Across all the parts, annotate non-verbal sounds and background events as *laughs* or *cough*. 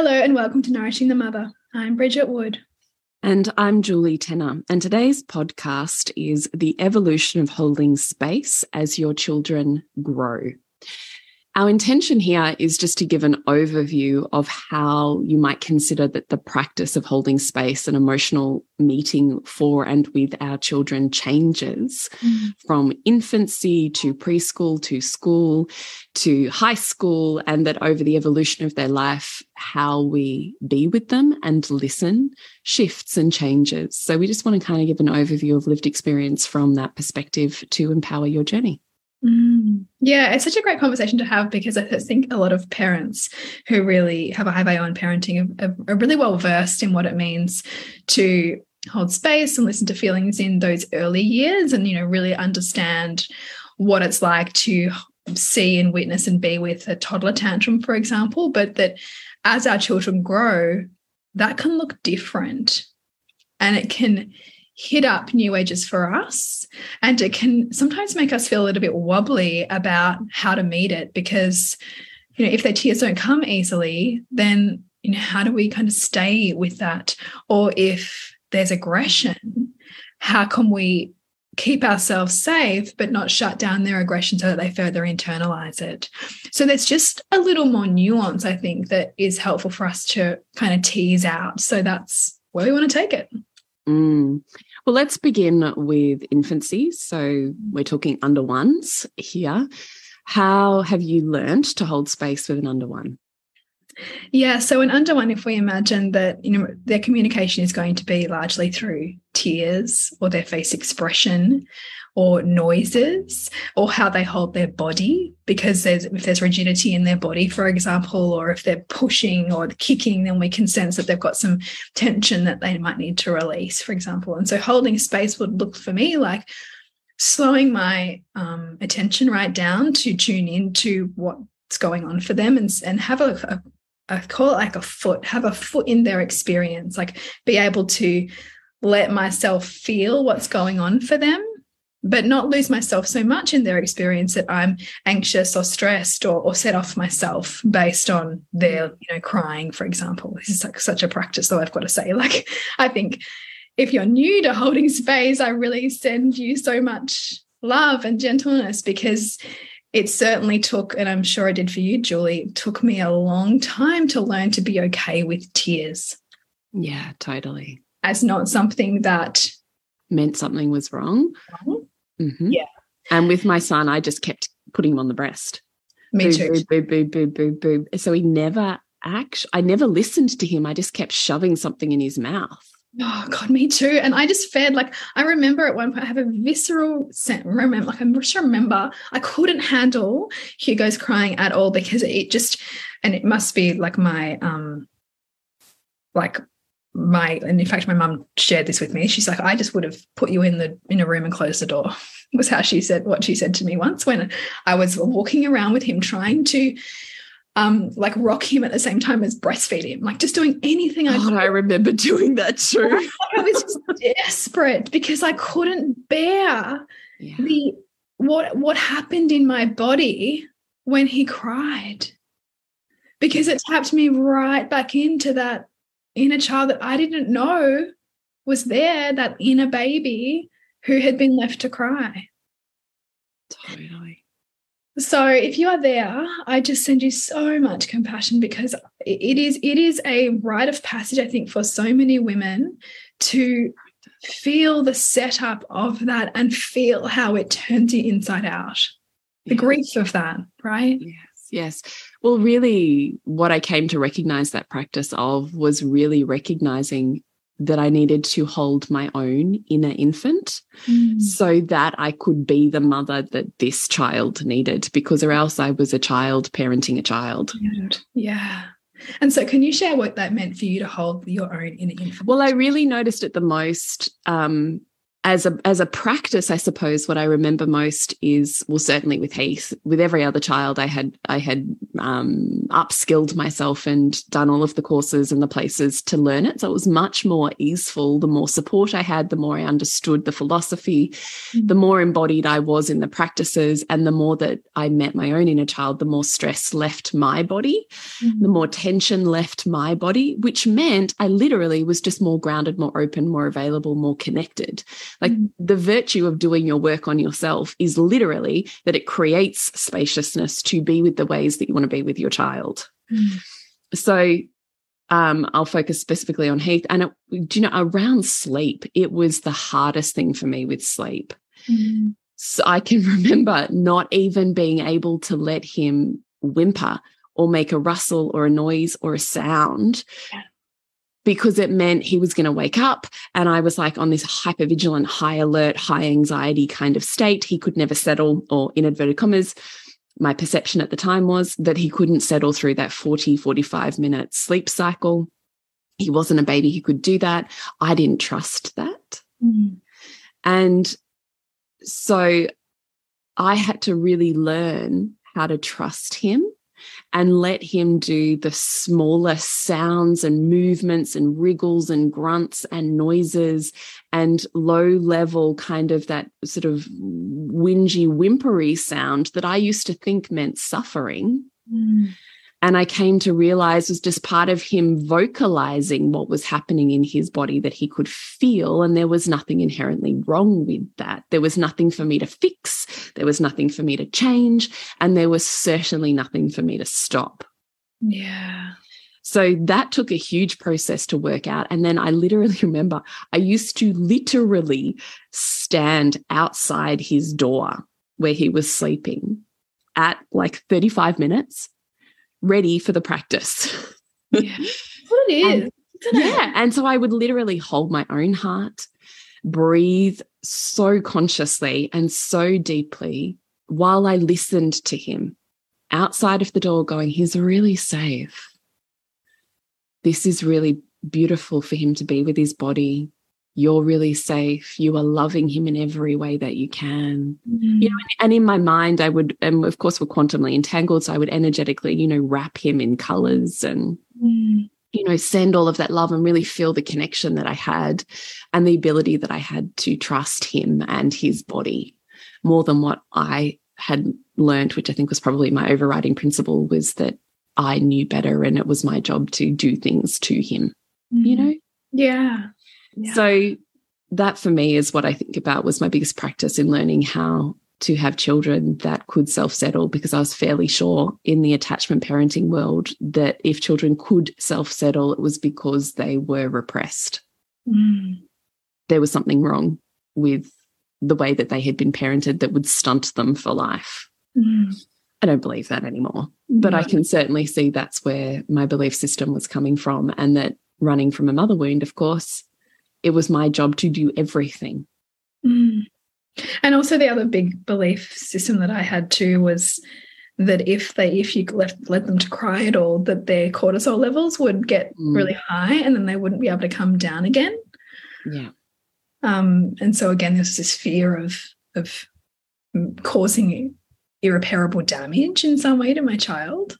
Hello, and welcome to Nourishing the Mother. I'm Bridget Wood. And I'm Julie Tenner. And today's podcast is the evolution of holding space as your children grow. Our intention here is just to give an overview of how you might consider that the practice of holding space and emotional meeting for and with our children changes mm. from infancy to preschool to school to high school, and that over the evolution of their life, how we be with them and listen shifts and changes. So, we just want to kind of give an overview of lived experience from that perspective to empower your journey. Mm. Yeah, it's such a great conversation to have because I think a lot of parents who really have a high value on parenting are, are really well versed in what it means to hold space and listen to feelings in those early years and, you know, really understand what it's like to see and witness and be with a toddler tantrum, for example, but that as our children grow, that can look different and it can hit up new ages for us. And it can sometimes make us feel a little bit wobbly about how to meet it because, you know, if their tears don't come easily, then, you know, how do we kind of stay with that? Or if there's aggression, how can we keep ourselves safe but not shut down their aggression so that they further internalize it so there's just a little more nuance i think that is helpful for us to kind of tease out so that's where we want to take it mm. Well, let's begin with infancy. So we're talking under ones here. How have you learned to hold space with an under one? Yeah, so an under one, if we imagine that you know their communication is going to be largely through tears or their face expression, or noises or how they hold their body because there's if there's rigidity in their body for example or if they're pushing or kicking then we can sense that they've got some tension that they might need to release for example. And so holding space would look for me like slowing my um, attention right down to tune into what's going on for them and, and have a, a I call it like a foot, have a foot in their experience, like be able to let myself feel what's going on for them but not lose myself so much in their experience that I'm anxious or stressed or, or set off myself based on their, you know, crying, for example. This is like such a practice, though, I've got to say. *laughs* Like, I think if you're new to holding space, I really send you so much love and gentleness because it certainly took, and I'm sure it did for you, Julie, it took me a long time to learn to be okay with tears. Yeah, totally. As not something that meant something was wrong. Mm -hmm. Yeah. And with my son, I just kept putting him on the breast. Me boo, too. Boo, boo, boo, boo, boo, boo. So he never actually, I never listened to him. I just kept shoving something in his mouth. Oh God, me too. And I just fed like I remember at one point I have a visceral sense. Remember, like I just remember I couldn't handle Hugo's crying at all because it just and it must be like my um like my and in fact my mum shared this with me she's like i just would have put you in the in a room and closed the door *laughs* was how she said what she said to me once when i was walking around with him trying to um like rock him at the same time as breastfeed him like just doing anything i could. i remember doing that too i was just *laughs* desperate because i couldn't bear yeah. the what what happened in my body when he cried because it tapped me right back into that inner child that I didn't know was there, that inner baby who had been left to cry. Totally. So if you are there, I just send you so much compassion because it is it is a rite of passage, I think, for so many women to feel the setup of that and feel how it turns you inside out. The yes. grief of that, right? Yes, yes. Well, really, what I came to recognize that practice of was really recognizing that I needed to hold my own inner infant mm. so that I could be the mother that this child needed, because or else I was a child parenting a child. Yeah. And so, can you share what that meant for you to hold your own inner infant? Well, I really noticed it the most um, as a as a practice, I suppose what I remember most is well, certainly with Heath, with every other child, I had I had um, upskilled myself and done all of the courses and the places to learn it. So it was much more easeful. The more support I had, the more I understood the philosophy, mm-hmm. the more embodied I was in the practices, and the more that I met my own inner child, the more stress left my body, mm-hmm. the more tension left my body, which meant I literally was just more grounded, more open, more available, more connected. Like mm. the virtue of doing your work on yourself is literally that it creates spaciousness to be with the ways that you want to be with your child. Mm. So um, I'll focus specifically on Heath. And it, do you know, around sleep, it was the hardest thing for me with sleep. Mm. So I can *laughs* remember not even being able to let him whimper or make a rustle or a noise or a sound yeah because it meant he was going to wake up. And I was like on this hyper vigilant, high alert, high anxiety kind of state. He could never settle, or in inverted commas, my perception at the time was that he couldn't settle through that 40, 45 minute sleep cycle. He wasn't a baby He could do that. I didn't trust that. Mm. And so I had to really learn how to trust him and let him do the smallest sounds and movements and wriggles and grunts and noises and low level kind of that sort of whingy whimpery sound that I used to think meant suffering. Mm and I came to realize was just part of him vocalizing what was happening in his body that he could feel. And there was nothing inherently wrong with that. There was nothing for me to fix, there was nothing for me to change, and there was certainly nothing for me to stop. Yeah. So that took a huge process to work out. And then I literally *laughs* remember I used to literally stand outside his door where he was sleeping at like 35 minutes ready for the practice. Yeah. *laughs* what it is. And, yeah. And so I would literally hold my own heart, breathe so consciously and so deeply while I listened to him outside of the door, going, He's really safe. This is really beautiful for him to be with his body you're really safe you are loving him in every way that you can mm. you know and in my mind i would and of course we're quantumly entangled so i would energetically you know wrap him in colors and mm. you know send all of that love and really feel the connection that i had and the ability that i had to trust him and his body more than what i had learned which i think was probably my overriding principle was that i knew better and it was my job to do things to him mm. you know yeah so that for me is what I think about was my biggest practice in learning how to have children that could self settle because I was fairly sure in the attachment parenting world that if children could self settle, it was because they were repressed. Mm. There was something wrong with the way that they had been parented that would stunt them for life. Mm. I don't believe that anymore, but I can certainly see that's where my belief system was coming from, and that running from a mother wound, of course, it was my job to do everything. Mm. And also the other big belief system that I had too was that if they if you left let them to cry at all, that their cortisol levels would get mm. really high and then they wouldn't be able to come down again. Yeah. Um, and so again, there's this fear of of causing irreparable damage in some way to my child.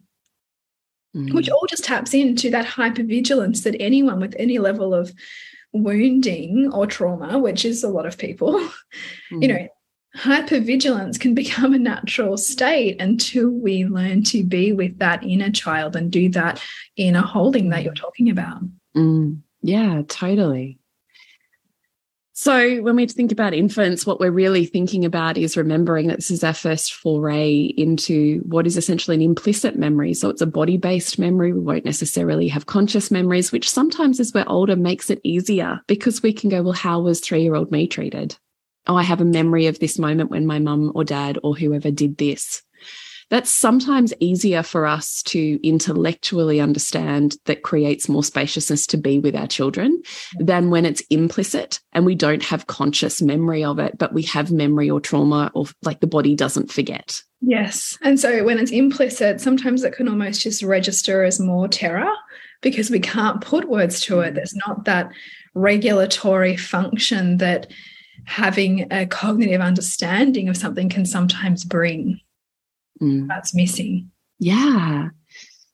Mm. Which all just taps into that hypervigilance that anyone with any level of wounding or trauma, which is a lot of people, mm. *laughs* you know, hypervigilance can *laughs* become a natural state until we learn to be with that inner child and do that inner holding that you're talking about. Mm, yeah, totally. So, when we think about infants, what we're really thinking about is remembering that this is our first foray into what is essentially an implicit memory. So, it's a body based memory. We won't necessarily have conscious memories, which sometimes as we're older makes it easier because we can go, well, how was three year old me treated? Oh, I have a memory of this moment when my mum or dad or whoever did this that's sometimes easier for us to intellectually understand that creates more spaciousness to be with our children than when it's implicit and we don't have conscious memory of it, but we have memory or trauma or like the body doesn't forget. Yes. And so when it's implicit, sometimes it can almost just register as more terror because we can't put words to it. Mm. There's not that regulatory function that having a cognitive understanding of something can sometimes bring mm. that's missing. Yeah.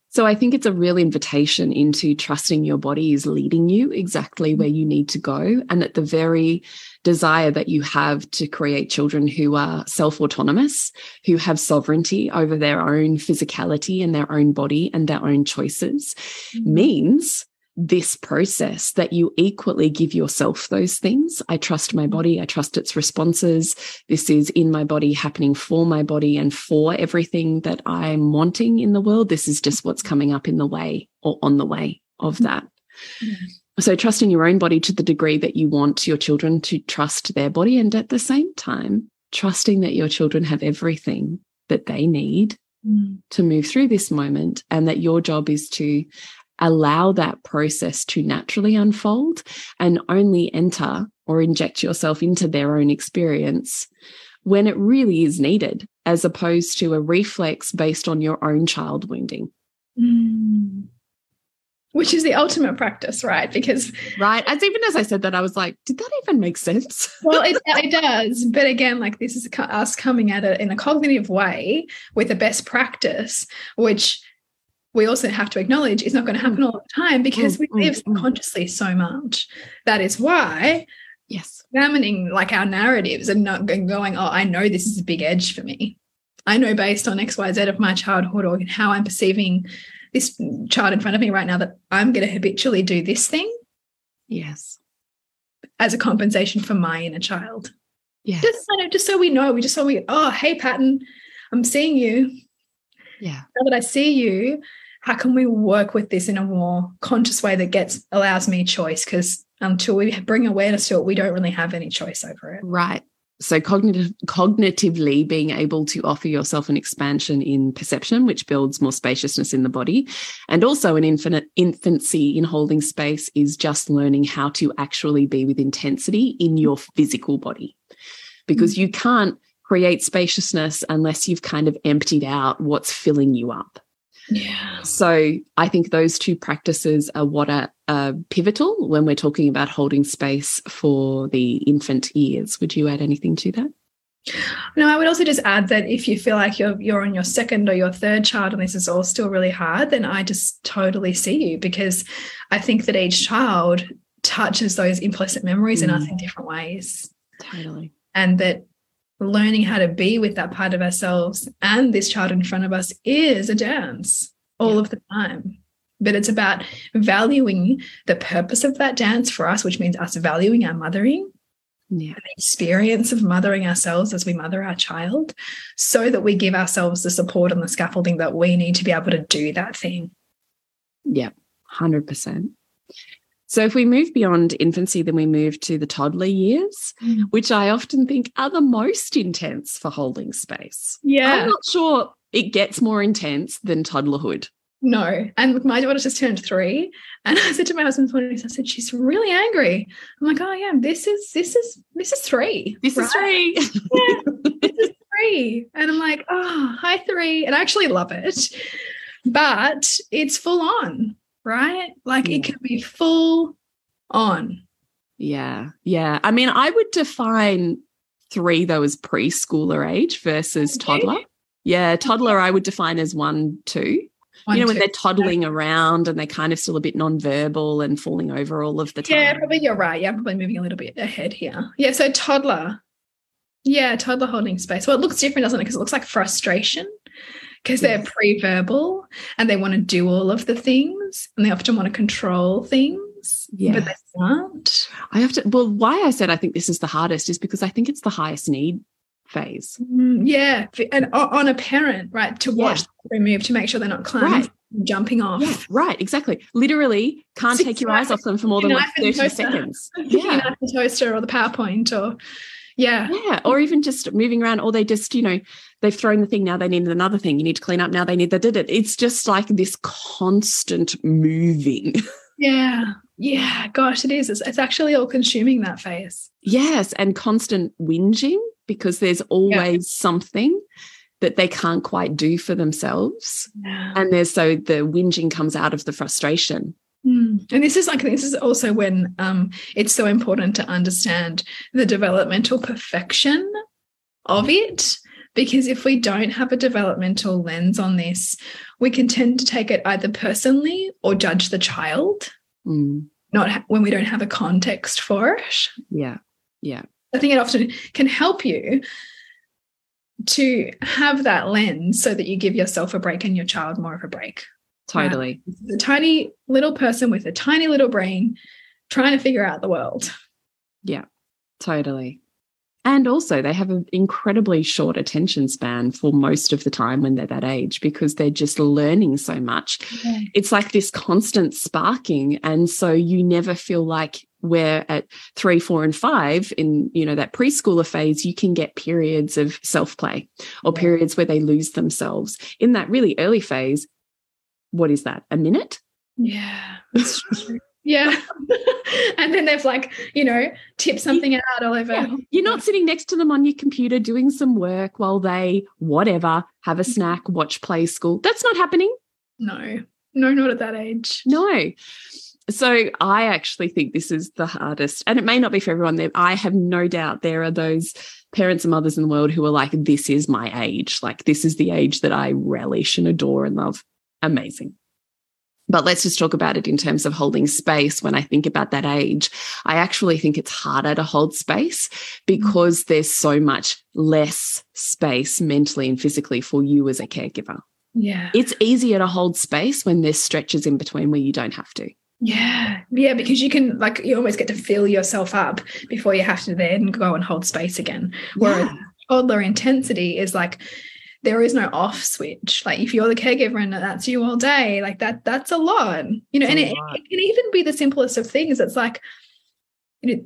So I think it's a real invitation into trusting your body is leading you exactly mm. where you need to go. And that the very desire that you have to create children who are self autonomous, who have sovereignty over their own physicality and their own body and their own choices mm means this process that you equally give yourself those things. I trust my body. I trust its responses. This is in my body happening for my body and for everything that I'm wanting in the world. This is just what's coming up in the way or on the way of that. Mm -hmm. So trusting your own body to the degree that you want your children to trust their body. And at the same time, trusting that your children have everything that they need mm. to move through this moment and that your job is to allow that process to naturally unfold and only enter or inject yourself into their own experience when it really is needed, as opposed to a reflex based on your own child wounding. Mm. Which is the ultimate practice, right? Because right, as even as I said that, I was like, did that even make sense? well, it, it does, but again, like this is us coming at it in a cognitive way with a best practice, which we also have to acknowledge it's not going to happen mm. all the time because we mm, live mm, subconsciously so much. That is why, yes, examining like our narratives and not going, oh, I know this is a big edge for me. I know based on X, Y, Z of my childhood or how I'm perceiving this child in front of me right now that I'm going to habitually do this thing. Yes. As a compensation for my inner child. Yeah. Just, just so we know, we just so we, oh, hey, Patton, I'm seeing you. Yeah. Now that I see you, how can we work with this in a more conscious way that gets allows me choice? Because until we bring awareness to it we don't really have any choice over it. Right. So cognitive cognitively being able to offer yourself an expansion in perception which builds more spaciousness in the body. And also an infinite infancy in holding space is just learning how to actually be with intensity in your physical body. Because mm. you can't create spaciousness unless you've kind of emptied out what's filling you up yeah. So I think those two practices are what are, pivotal when we're talking about holding space for the infant years. Would you add anything to that? No, I would also just add that if you feel like you're you're on your second or your third child and this is all still really hard, then I just totally see you because I think that each child touches those implicit memories mm. in us in different ways. Totally. And that learning how to be with that part of ourselves and this child in front of us is a dance all yeah. of the time. But it's about valuing the purpose of that dance for us, which means us valuing our mothering, yeah. the experience of mothering ourselves as we mother our child, so that we give ourselves the support and the scaffolding that we need to be able to do that thing. Yeah, 100%. So if we move beyond infancy, then we move to the toddler years, mm. which I often think are the most intense for holding space. Yeah. I'm not sure it gets more intense than toddlerhood. No. And my daughter just turned three. And I said to my husband, I said, she's really angry. I'm like, oh yeah, this is this is this is three. This right? is three. yeah, this is three. And I'm like, oh, hi, three. And I actually love it. But it's full on right? Like yeah. it can be full on. Yeah. Yeah. I mean, I would define three though as preschooler age versus toddler. Yeah. Toddler, I would define as one, two. One, you know, when they they're toddling yeah. around and they're kind of still a bit nonverbal and falling over all of the time. Yeah, probably you're right. Yeah, I'm probably moving a little bit ahead here. Yeah, so toddler. Yeah, toddler holding space. Well, it looks different, doesn't it? Because it looks like frustration because they're pre-verbal and they want to do all of the things and they often want to control things, yeah but they can't. I have to, well, why I said I think this is the hardest is because I think it's the highest need phase. Mm, yeah, and on a parent, right, to Yeah. watch them move to make sure they're not climbing, Right. jumping off. Yeah, right, exactly. Literally can't Six take your eyes off them for more than like can 30 toast seconds. *laughs* Yeah. the toaster or the PowerPoint or yeah. Yeah. Or even just moving around, or they just, you know, they've thrown the thing, now they need another thing. You need to clean up, now they need they did it. It's just like this constant moving. *laughs* Yeah. Yeah. Gosh, it is. It's, it's actually all consuming that phase. yes. And constant whinging because there's always something that they can't quite do for themselves. Yeah. And there's so the whinging comes out of the frustration. Mm. And this is like this is also when um, it's so important to understand the developmental perfection of it. Because if we don't have a developmental lens on this, we can tend to take it either personally or judge the child, Mm, not when we don't have a context for it. yeah. Yeah. I think it often can help you to have that lens so that you give yourself a break and your child more of a break. Totally. Is a tiny little person with a tiny little brain trying to figure out the world. Yeah, totally. And also, they have an incredibly short attention span for most of the time when they're that age because they're just learning so much. It's like this constant sparking. And so you never feel like where at three, four, and five in, you know, that preschooler phase, you can get periods of self play or Yeah. periods where they lose themselves. In that really early phase, what is that? A minute? Yeah. that's true. yeah. *laughs* and then they've like, you know, tip something out all over. Yeah. You're not sitting next to them on your computer doing some work while they, whatever, have a mm-hmm. snack, watch play school. That's not happening. No, no, not at that age. No. So I actually think this is the hardest, and it may not be for everyone. There, I have no doubt there are those parents and mothers in the world who are like, "This is my age. Like this is the age that I relish and adore and love." Amazing. But let's just talk about it in terms of holding space. When I think about that age, I actually think it's harder to hold space because there's so much less space mentally and physically for you as a caregiver. Yeah. It's easier to hold space when there's stretches in between where you don't have to. Yeah. Yeah. Because you can, like, you almost get to fill yourself up before you have to then go and hold space again. Whereas Yeah. toddler intensity is like, there is no off switch. Like if you're the caregiver and that's you all day, like that, that's a lot. You know, It's and it, it can even be the simplest of things. It's like, you know,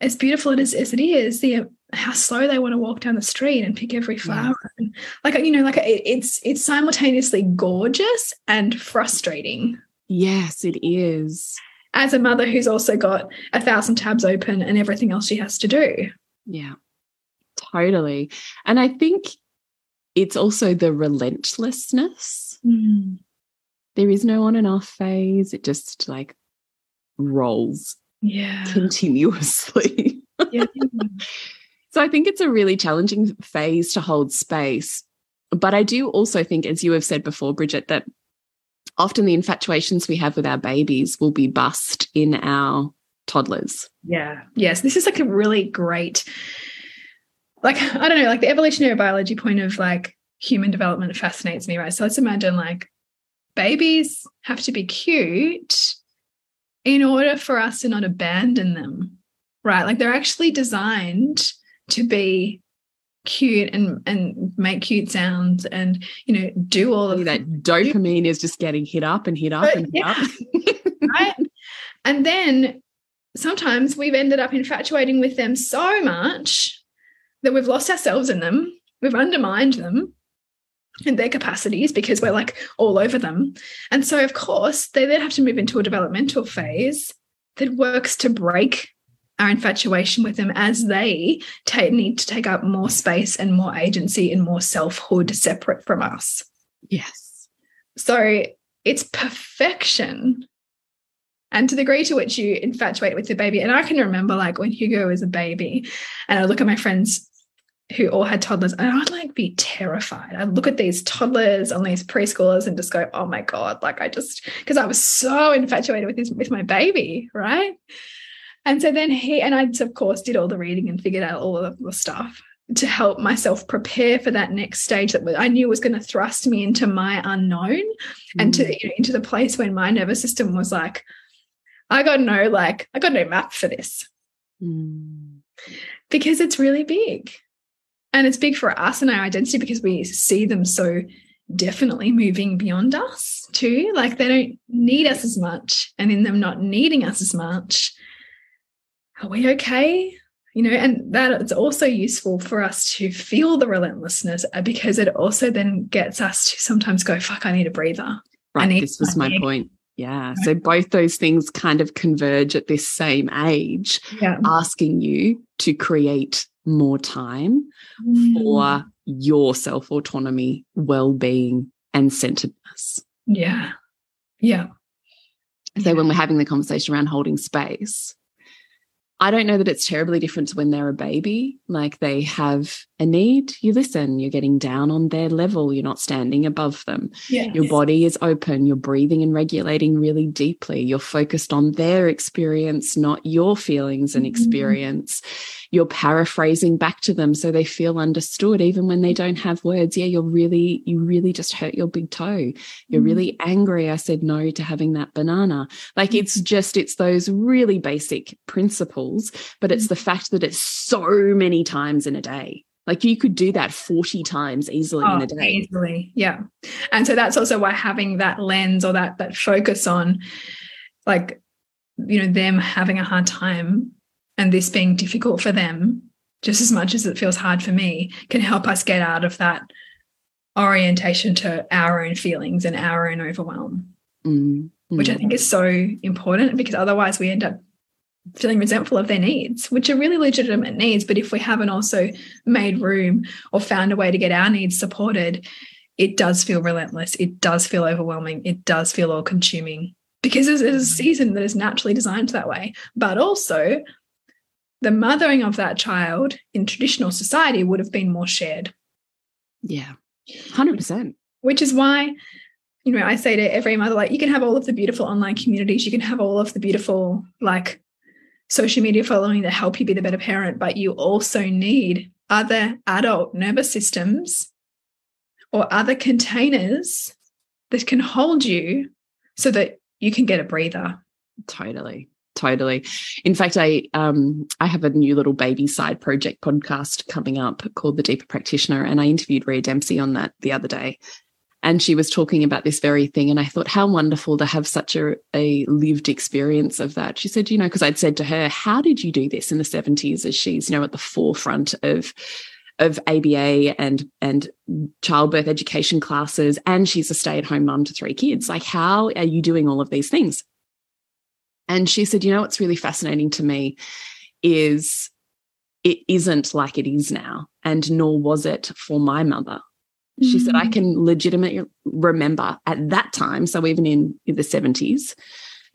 as beautiful as, as it is, the how slow they want to walk down the street and pick every flower. And like you know, like it, it's it's simultaneously gorgeous and frustrating. Yes, it is. As a mother who's also got a thousand tabs open and everything else she has to do. Yeah, totally. And I think it's also the relentlessness. Mm-hmm. There is no on and off phase. It just like rolls Yeah. continuously. *laughs* yeah. So I think it's a really challenging phase to hold space. But I do also think, as you have said before, Bridget, that often the infatuations we have with our babies will be bust in our toddlers. Yeah. Yes. This is like a really great, like, *laughs* I don't know, like the evolutionary biology point of like human development fascinates me, right? So let's imagine like babies have to be cute in order for us to not abandon them, right? Like they're actually designed to be cute and and make cute sounds and you know do all of that *laughs* dopamine is just getting hit up and hit up But and hit *laughs* yeah. up. right? And then sometimes we've ended up infatuating with them so much that we've lost ourselves in them, we've undermined them and their capacities because we're like all over them. And so, of course, they then have to move into a developmental phase that works to break our infatuation with them as they ta- need to take up more space and more agency and more selfhood separate from us. yes. So it's perfection. And to the degree to which you infatuate with the baby, and I can remember like when Hugo was a baby, and I look at my friends who all had toddlers, and I'd like be terrified. I'd look at these toddlers and these preschoolers and just go, "Oh my god!" Like I just because I was so infatuated with this with my baby, right? And so then he and I, of course, did all the reading and figured out all of the stuff. to help myself prepare for that next stage that I knew was going to thrust me into my unknown mm. and to mm. you know, into the place when my nervous system was like, I got no like I got no map for this mm. because it's really big, and it's big for us and our identity because we see them so definitely moving beyond us too. Like they don't need us as much, and in them not needing us as much, are we okay? you know and that it's also useful for us to feel the relentlessness because it also then gets us to sometimes go fuck i need a breather right this was my point yeah so both those things kind of converge at this same age yeah. asking you to create more time mm. for your self autonomy well-being and centeredness yeah yeah so when we're having the conversation around holding space I don't know that it's terribly different to when they're a baby. Like they have a need, you listen, you're getting down on their level, you're not standing above them. Yes. Your body is open, you're breathing and regulating really deeply. You're focused on their experience, not your feelings and mm-hmm. experience. Mm -hmm you're paraphrasing back to them so they feel understood even when they don't have words. Yeah you're really you really just hurt your big toe. You're mm. really angry. I said no to having that banana. Like mm. it's just it's those really basic principles but it's mm. the fact that it's so many times in a day. Like you could do that 40 times easily oh, in a day. easily. Yeah. And so that's also why having that lens or that that focus on like you know them having a hard time and this being difficult for them just as much as it feels hard for me can help us get out of that orientation to our own feelings and our own overwhelm. Mm, which i think is so important because otherwise we end up feeling resentful of their needs which are really legitimate needs but if we haven't also made room or found a way to get our needs supported it does feel relentless. It does feel overwhelming. It does feel all consuming because it's a season that is naturally designed that way. But also the mothering of that child in traditional society would have been more shared. Yeah, 100%. Which is why, you know, I say to every mother, like, you can have all of the beautiful online communities, you can have all of the beautiful, like, social media following that help you be the better parent, but you also need other adult nervous systems or other containers that can hold you so that you can get a breather. Totally totally. In fact i um i have a new little baby side project podcast coming up called the deeper practitioner and i interviewed Rhea Dempsey on that the other day. And she was talking about this very thing and i thought how wonderful to have such a, a lived experience of that. She said you know because i'd said to her how did you do this in the 70s as she's you know at the forefront of of ABA and and childbirth education classes and she's a stay-at-home mum to three kids? Like how are you doing all of these things and she said, you know, what's really fascinating to me is it isn't like it is now, and nor was it for my mother. She mm -hmm. said, I mm. can legitimately remember at that time, so even in, in the 70s,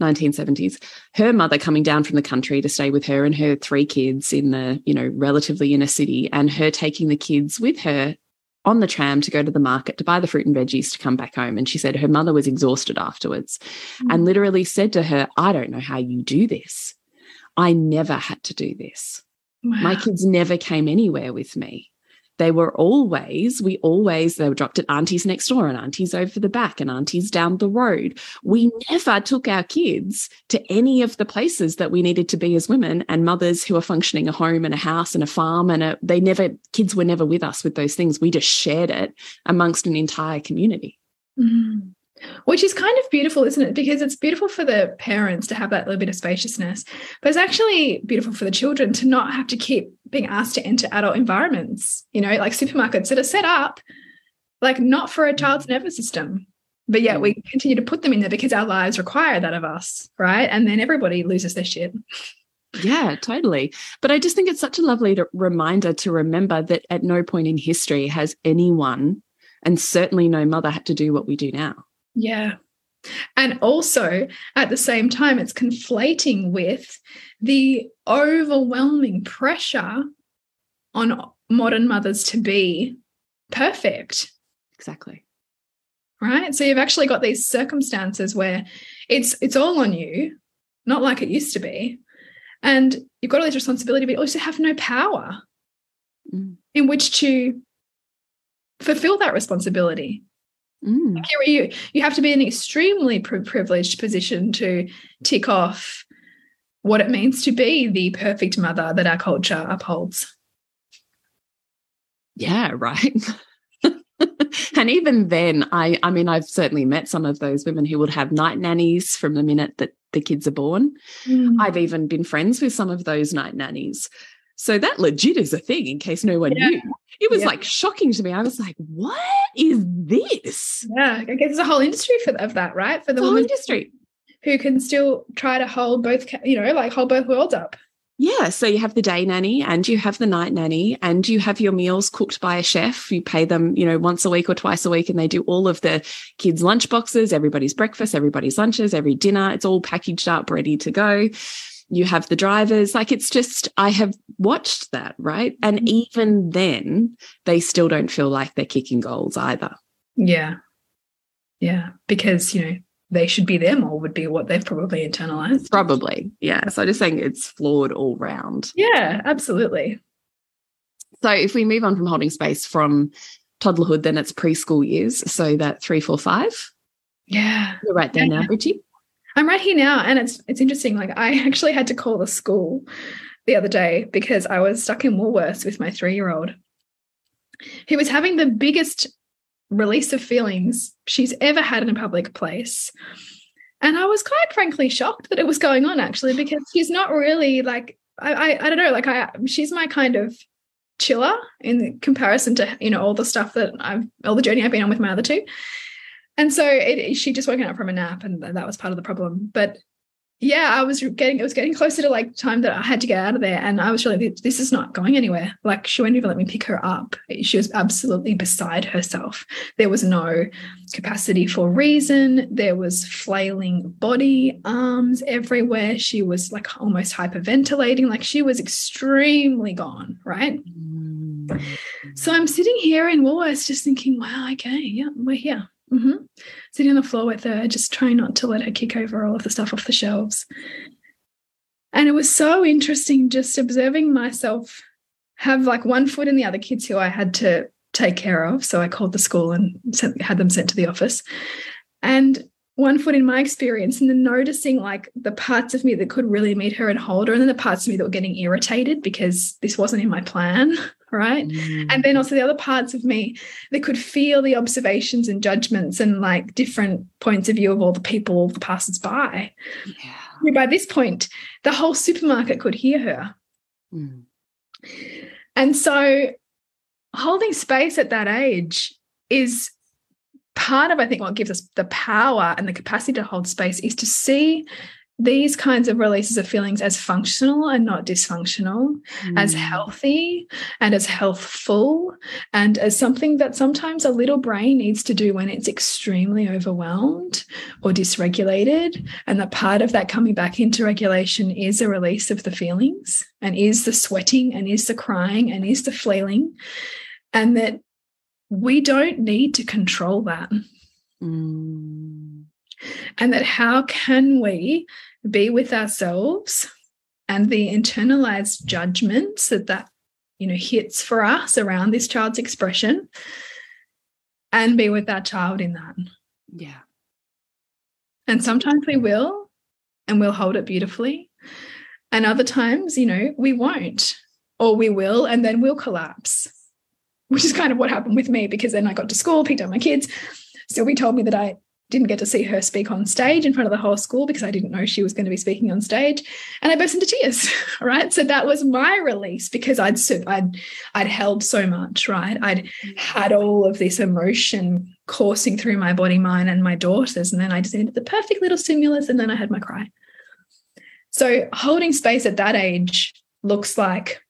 1970s, her mother coming down from the country to stay with her and her three kids in the, you know, relatively inner city, and her taking the kids with her on the tram to go to the market to buy the fruit and veggies to come back home. And she said her mother was exhausted afterwards mm. and literally said to her, I don't know how you do this. I never had to do this. Wow. My kids never came anywhere with me they were always, we always, they were dropped at aunties next door and aunties over the back and aunties down the road. We never took our kids to any of the places that we needed to be as women and mothers who are functioning a home and a house and a farm. And a, they never, kids were never with us with those things. We just shared it amongst an entire community. Mm which is kind of beautiful, isn't it? Because it's beautiful for the parents to have that little bit of spaciousness, but it's actually beautiful for the children to not have to keep being asked to enter adult environments, you know, like supermarkets that are set up like not for a child's mm. nervous system. But yet we mm. continue to put them in there because our lives require that of us, right? And then everybody loses their shit. Yeah, totally. But I just think it's such a lovely reminder to remember that at no point in history has anyone, and certainly no mother, had to do what we do now. Yeah. And also at the same time, it's conflating with the overwhelming pressure on modern mothers to be perfect. Exactly. Right. So you've actually got these circumstances where it's it's all on you, not like it used to be. And you've got all this responsibility, but you also have no power. Mm. in which to fulfill that responsibility. Mm. Like you, you, have to be in an extremely pri privileged position to tick off what it means to be the perfect mother that our culture upholds. Yeah, right. *laughs* and even then, I I mean, I've certainly met some of those women who would have night nannies from the minute that the kids are born. Mm. I've even been friends with some of those night nannies. So that legit is a thing in case no one Yeah. knew. It was Yeah. like shocking to me. I was like, what is this? Yeah, I guess there's a whole industry for of that, right? For the The whole industry. who can still try to hold both, you know, like hold both worlds up. Yeah. So you have the day nanny and you have the night nanny and you have your meals cooked by a chef. You pay them, you know, once a week or twice a week and they do all of the kids' lunch boxes, everybody's breakfast, everybody's lunches, every dinner. It's all packaged up, ready to go. You have the drivers. Like it's just, I have watched that, right? And Mhm. even then, they still don't feel like they're kicking goals either. Yeah. Yeah. Because, you know, they should be them or would be what they've probably internalized. Probably. Yeah. So I just think it's flawed all round. Yeah, absolutely. So if we move on from holding space from toddlerhood, then it's preschool years. So that three, four, five. Yeah. You're right there now, Yeah. I'm right here now, and it's it's interesting. Like I *laughs* actually had to call the school the other day because I was stuck in Woolworths with my three year old. He was having the biggest release of feelings she's ever had in a public place. And I was quite frankly shocked that it was going on actually, because she's not really like I I, I don't know, like I she's my kind of chiller in comparison to you know all the stuff that I've all the journey I've been on with my other two. And so it, she just woken up from a nap, and that was part of the problem. But yeah, I was getting it was getting closer to like time that I had to get out of there, and I was really this is not going anywhere. Like she wouldn't even let me pick her up. She was absolutely beside herself. There was no capacity for reason. There was flailing body, arms everywhere. She was like almost hyperventilating. Like she was extremely gone. Right. Mm. So I'm sitting here in Woolworths just thinking, wow, okay, yeah, we're here. Hmm Sitting on the floor with her, just trying not to let her kick over all of the stuff off the shelves. And it was so interesting just observing myself have like one foot in the other kids who I had to take care of. So I called the school and sent, had them sent to the office. And one foot in my experience, and then noticing like the parts of me that could really meet her and hold her, and then the parts of me that were getting irritated because this wasn't in my plan, *laughs* right? and then also the other parts of me that could feel the observations and judgments and like different points of view of all the people, all the passers-by. yeah. By this point, the whole supermarket could hear her. Mm. And so holding space at that age is part of, I think, what gives us the power and the capacity to hold space is to see these kinds of releases of feelings as functional and not dysfunctional, as Mm. healthy and as healthful, and as something that sometimes a little brain needs to do when it's extremely overwhelmed or dysregulated. And that part of that coming back into regulation is a release of the feelings, and is the sweating, and is the crying, and is the flailing. And that we don't need to control that Mm. and that how can we be with ourselves and the internalized judgments that that you know hits for us around this child's expression and be with that child in that. Yeah. and sometimes we will and we'll hold it beautifully. And other times you know we won't or we will and then we'll collapse which is kind of what happened with me because then i got to school picked up my kids. Sylvie told me that i didn't get to see her speak on stage in front of the whole school because I didn't know she was going to be speaking on stage, and I burst into tears. *laughs* Right, so that was my release because I'd I'd I'd held so much. Right, I'd had all of this emotion coursing through my body, mind, and my daughters, and then I just needed the perfect little stimulus, and then I had my cry. So holding space at that age looks like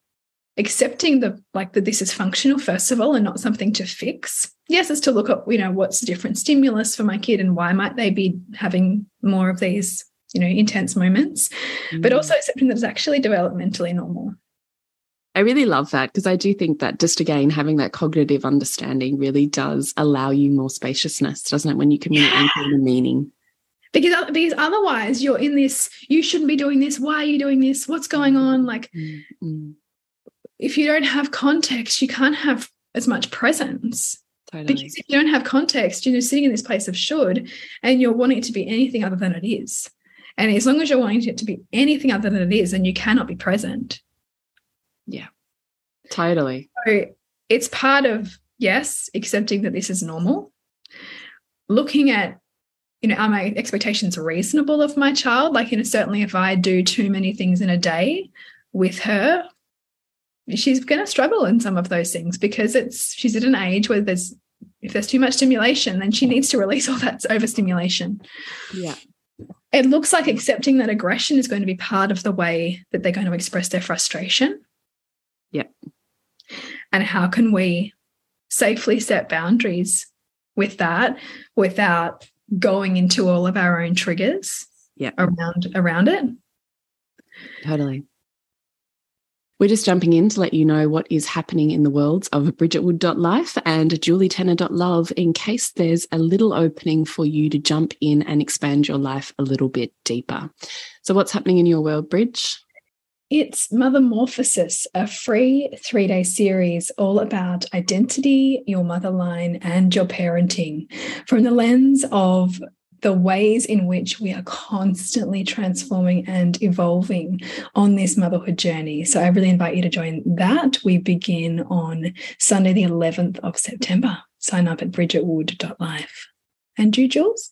accepting the like that this is functional first of all and not something to fix yes it's to look at you know what's the different stimulus for my kid and why might they be having more of these you know intense moments but Mm. also accepting that it's actually developmentally normal I really love that because I do think that just again having that cognitive understanding really does allow you more spaciousness, doesn't it? When you can really Yeah. the meaning. because because otherwise you're in this you shouldn't be doing this why are you doing this what's going on like Mm, mm. if you don't have context, you can't have as much presence. Totally. Because if you don't have context, you're sitting in this place of should and you're wanting it to be anything other than it is. And as long as you're wanting it to be anything other than it is, then you cannot be present. Yeah, totally. So it's part of, yes, accepting that this is normal, looking at, you know, are my expectations reasonable of my child? Like, you know, certainly if I do too many things in a day with her, she's going to struggle in some of those things because it's she's at an age where there's if there's too much stimulation then she needs to release all that overstimulation. Yeah. It looks like accepting that aggression is going to be part of the way that they're going to express their frustration. Yeah. And how can we safely set boundaries with that without going into all of our own triggers yeah. around around it? Totally we're just jumping in to let you know what is happening in the worlds of bridgetwood.life and julietenner.love in case there's a little opening for you to jump in and expand your life a little bit deeper. So, what's happening in your world, Bridge? It's Mothermorphosis, a free three day series all about identity, your mother line, and your parenting from the lens of the ways in which we are constantly transforming and evolving on this motherhood journey. So I really invite you to join that. We begin on Sunday, the 11th of September. Sign up at bridgetwood.life. And you, Jules?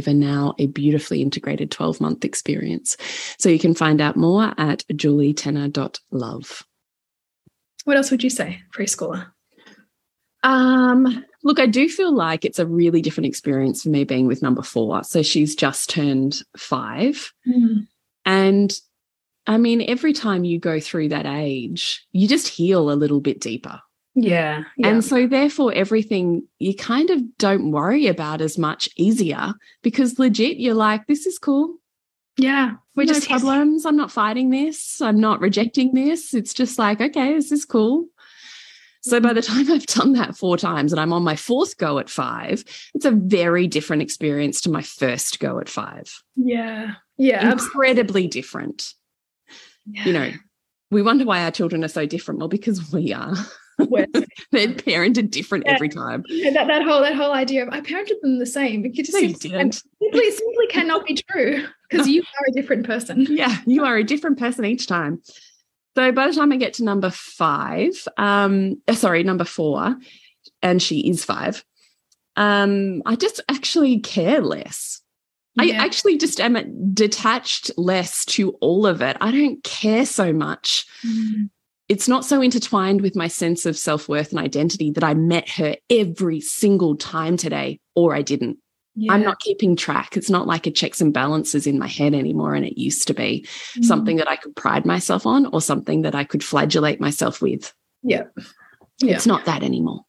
over now a beautifully integrated 12 month experience. So you can find out more at julietenner.love. What else would you say, preschooler? Um, look, I do feel like it's a really different experience for me being with number four. So she's just turned five. Mm. And I mean, every time you go through that age, you just heal a little bit deeper. Yeah, yeah, And so, therefore, everything you kind of don't worry about as much easier because legit, you're like, this is cool. Yeah. We're no just problems. I'm not fighting this. I'm not rejecting this. It's just like, okay, this is cool. So by mm-hmm. the time *laughs* I've done that four times and I'm on my fourth go at five, it's a very different experience to my first go at five. Yeah. Yeah. Incredibly different. Yeah. You know, we wonder why our children are so different. Well, because we are. *laughs* *laughs* *laughs* They're parented different yeah. every time. that, that whole that whole idea of I parented them the same. It just no, simply, simply, simply cannot be true *laughs* because you are a different person. Yeah, you are a different person each time. So by the time I get to number five, um, uh, sorry, number four, and she is five, um, I just actually care less. Yeah. I actually just am detached less to all of it. I don't care so much. Mm it's not so intertwined with my sense of self worth and identity that I met her every single time today, or I didn't. Yeah. I'm not keeping track. It's not like a checks and balances in my head anymore. And it used to be mm. something that I could pride myself on or something that I could flagellate myself with. Yeah. yeah. It's not that anymore.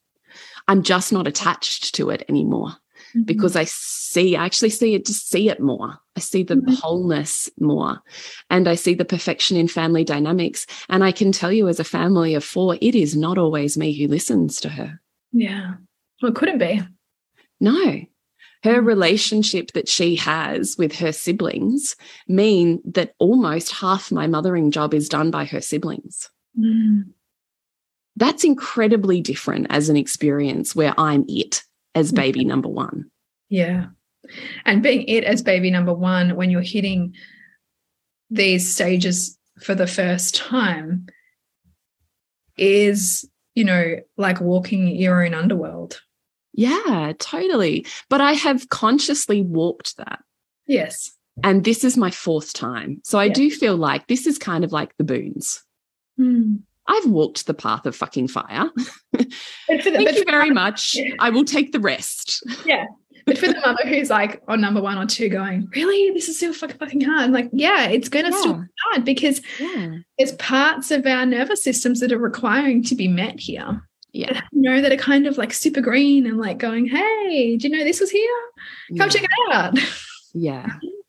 I'm just not attached to it anymore mm-hmm. because I see, I actually see it, just see it more. I see the mm-hmm. wholeness more and I see the perfection in family dynamics. And I can tell you, as a family of four, it is not always me who listens to her. Yeah. Well, it couldn't be. No. Her mm. relationship that she has with her siblings mean that almost half my mothering job is done by her siblings. Mm. That's incredibly different as an experience where I'm it as baby number one. Yeah. And being it as baby number one when you're hitting these stages for the first time is, you know, like walking your own underworld. Yeah, totally. But I have consciously walked that. Yes. And this is my fourth time. So I yeah. do feel like this is kind of like the boons. Mm. I've walked the path of fucking fire. *laughs* Thank you very much. Yeah. I will take the rest. Yeah. but for the mother who's like on number one or two going, really, this is still fucking hard. I'm like, yeah, it's going to yeah. still be hard because yeah. there's parts of our nervous systems that are requiring to be met here. Yeah. You know, that are kind of like super green and like going, hey, do you know this was here? Come yeah. check it out. Yeah.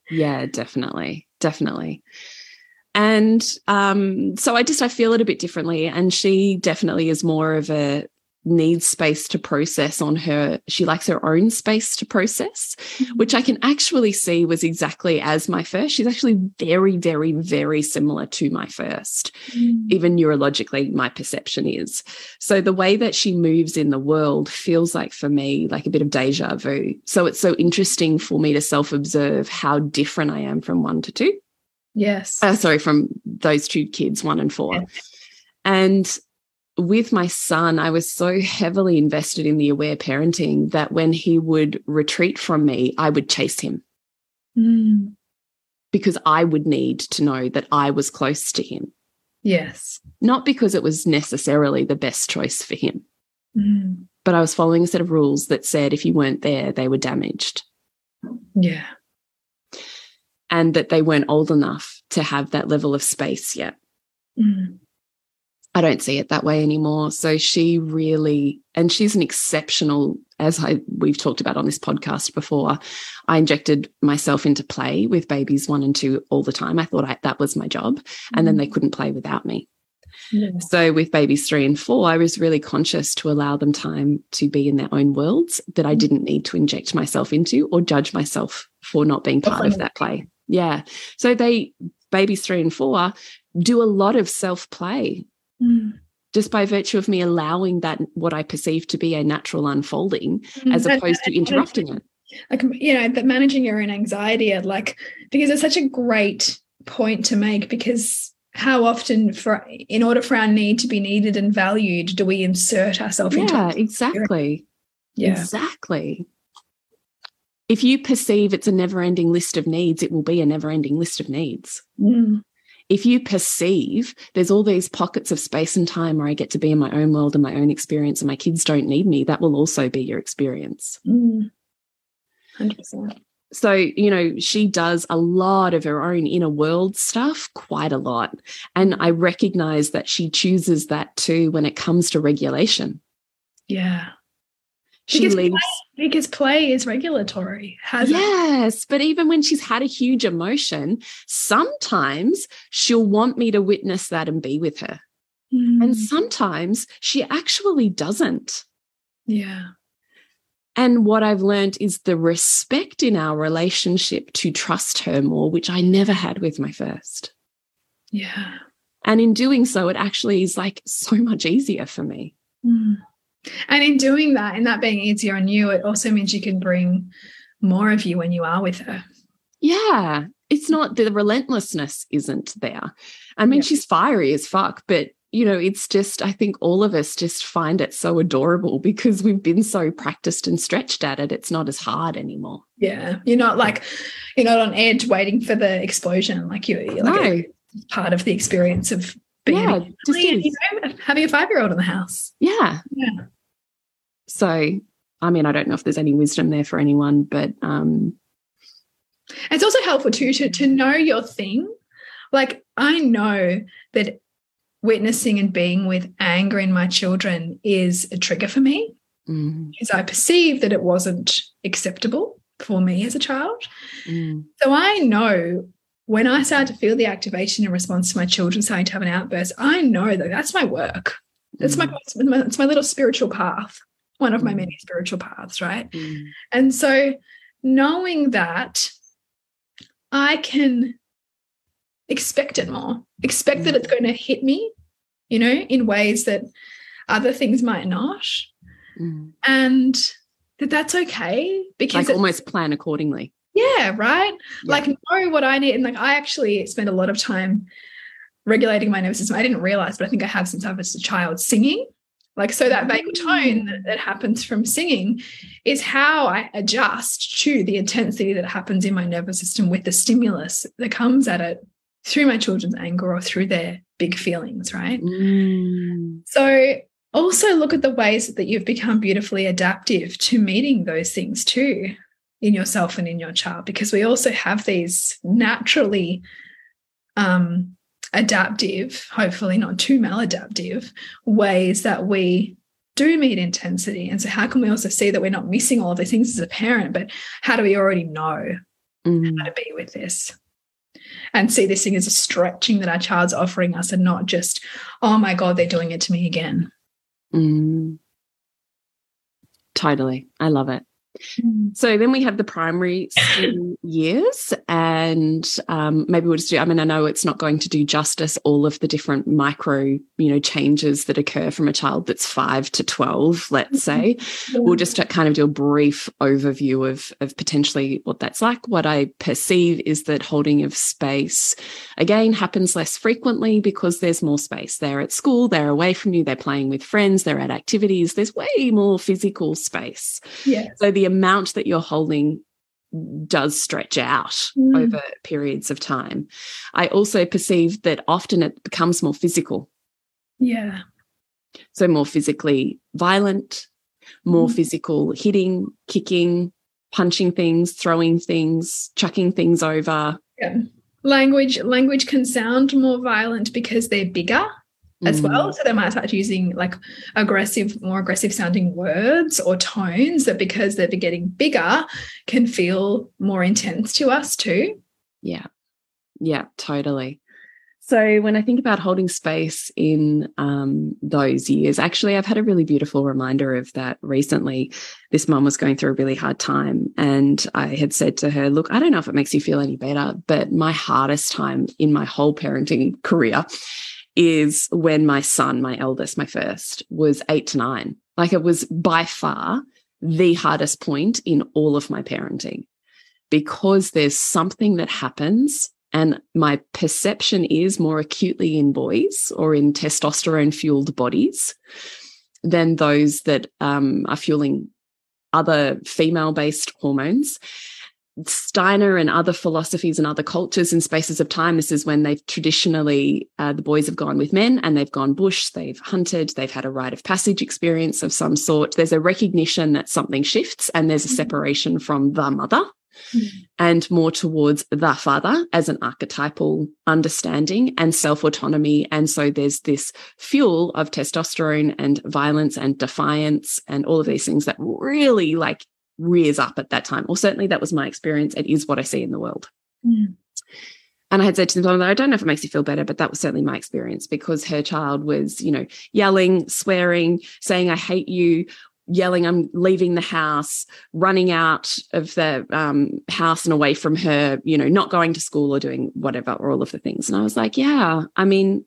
Yeah, definitely. Definitely. And um, so I just I feel it a bit differently. And she definitely is more of a needs space to process on her. She likes her own space to process, mm-hmm. which I can actually see was exactly as my first. She's actually very, very, very similar to my first. Mm. Even neurologically, my perception is. So the way that she moves in the world feels like for me, like a bit of deja vu. So it's so interesting for me to self observe how different I am from one to two. Yes. Uh, sorry, from those two kids, one and four. Yeah. And with my son, I was so heavily invested in the aware parenting that when he would retreat from me, I would chase him. Mm. Because I would need to know that I was close to him. Yes. Not because it was necessarily the best choice for him. Mm. But I was following a set of rules that said if you weren't there, they were damaged. Yeah. And that they weren't old enough to have that level of space yet. Mm. I don't see it that way anymore. So she really, and she's an exceptional, as I we've talked about on this podcast before. I injected myself into play with babies one and two all the time. I thought I, that was my job, and then they mm. couldn't play without me. Yeah. So with babies three and four, I was really conscious to allow them time to be in their own worlds that I mm. didn't need to inject myself into or judge myself for not being part of that play. Yeah. So they babies three and four do a lot of self play Mm. Just by virtue of me allowing that, what I perceive to be a natural unfolding, mm. as opposed and, to interrupting it. Like, you know, but managing your own anxiety, like, because it's such a great point to make because how often for in order for our need to be needed and valued do we insert ourselves yeah, into yeah exactly yeah exactly if you perceive it's a never ending list of needs it will be a never ending list of needs mm if you perceive there's all these pockets of space and time where I get to be in my own world and my own experience and my kids don't need me, that will also be your experience. Mm. 100%. So, you know, she does a lot of her own inner world stuff, quite a lot. And I recognize that she chooses that too when it comes to regulation. Yeah. She because leaves. Play, because play is regulatory. Yes, it? but even when she's had a huge emotion, sometimes she'll want me to witness that and be with her. Mm. And sometimes she actually doesn't. Yeah. And what I've learned is the respect in our relationship to trust her more, which I never had with my first. Yeah. And in doing so, it actually is like so much easier for me. Mm. And in doing that, and that being easier on you, it also means you can bring more of you when you are with her. Yeah. It's not the relentlessness isn't there. I mean, yeah. she's fiery as fuck, but you know, it's just, I think all of us just find it so adorable because we've been so practiced and stretched at it. It's not as hard anymore. Yeah. You're not like, you're not on edge waiting for the explosion. Like you're, you're like no. part of the experience of being yeah, just you know, having a five year old in the house. Yeah. Yeah. So, I mean, I don't know if there's any wisdom there for anyone, but um, it's also helpful too to, to know your thing. Like, I know that witnessing and being with anger in my children is a trigger for me mm. because I perceived that it wasn't acceptable for me as a child. Mm. So I know when I start to feel the activation in response to my children starting to have an outburst, I know that that's my work. That's mm. my, it's my little spiritual path one of my mm. many spiritual paths, right? Mm. And so knowing that I can expect it more, expect mm. that it's going to hit me, you know, in ways that other things might not. Mm. And that that's okay because like almost plan accordingly. Yeah, right. Yeah. Like know what I need. And like I actually spend a lot of time regulating my nervous system. I didn't realize, but I think I have since I was a child singing. Like, so that vagal tone that, that, happens from singing is how I adjust to the intensity that happens in my nervous system with the stimulus that comes at it through my children's anger or through their big feelings, right? Mm. So, also look at the ways that you've become beautifully adaptive to meeting those things too. In yourself and in your child because we also have these naturally um, adaptive, hopefully not too maladaptive ways that we do meet intensity. And so, how can we also see that we're not missing all of these things as a parent, but how do we already know mm. how to be with this? And see this thing as a stretching that our child's offering us and not just, oh my God, they're doing it to me again. Mm. Totally. I love it. Mm. So then we have the primary *coughs* years, and um, maybe we'll just do. I mean, I know it's not going to do justice all of the different micro, you know, changes that occur from a child that's five to twelve. Let's say yeah. we'll just kind of do a brief overview of of potentially what that's like. What I perceive is that holding of space again happens less frequently because there's more space. They're at school, they're away from you, they're playing with friends, they're at activities. There's way more physical space. Yeah. So the amount that you're holding does stretch out mm. over periods of time. I also perceive that often it becomes more physical. Yeah. So more physically violent, more mm. physical hitting, kicking, punching things, throwing things, chucking things over. Yeah. Language language can sound more violent because they're bigger as mm. well. So they might start using like aggressive, more aggressive sounding words or tones that because they're getting bigger can feel more intense to us too. Yeah. Yeah, totally. So when I think about holding space in um, those years, actually, I've had a really beautiful reminder of that recently. This mum was going through a really hard time, and I had said to her, "Look, I don't know if it makes you feel any better, but my hardest time in my whole parenting career is when my son, my eldest, my first, was eight to nine. Like it was by far the hardest point in all of my parenting because there's something that happens. And my perception is more acutely in boys or in testosterone fueled bodies than those that um, are fueling other female based hormones. Steiner and other philosophies and other cultures and spaces of time, this is when they've traditionally, uh, the boys have gone with men and they've gone bush, they've hunted, they've had a rite of passage experience of some sort. There's a recognition that something shifts and there's a mm-hmm. separation from the mother mm. and more towards the father as an archetypal understanding and self autonomy. And so there's this fuel of testosterone and violence and defiance and all of these things that really like rears up at that time. Or certainly that was my experience. It is what I see in the world. Mm. And I had said to them, I don't know if it makes you feel better, but that was certainly my experience because her child was, you know, yelling, swearing, saying, I hate you, yelling, I'm leaving the house, running out of the um, house and away from her, you know, not going to school or doing whatever, or all of the things. And I was like, yeah, I mean,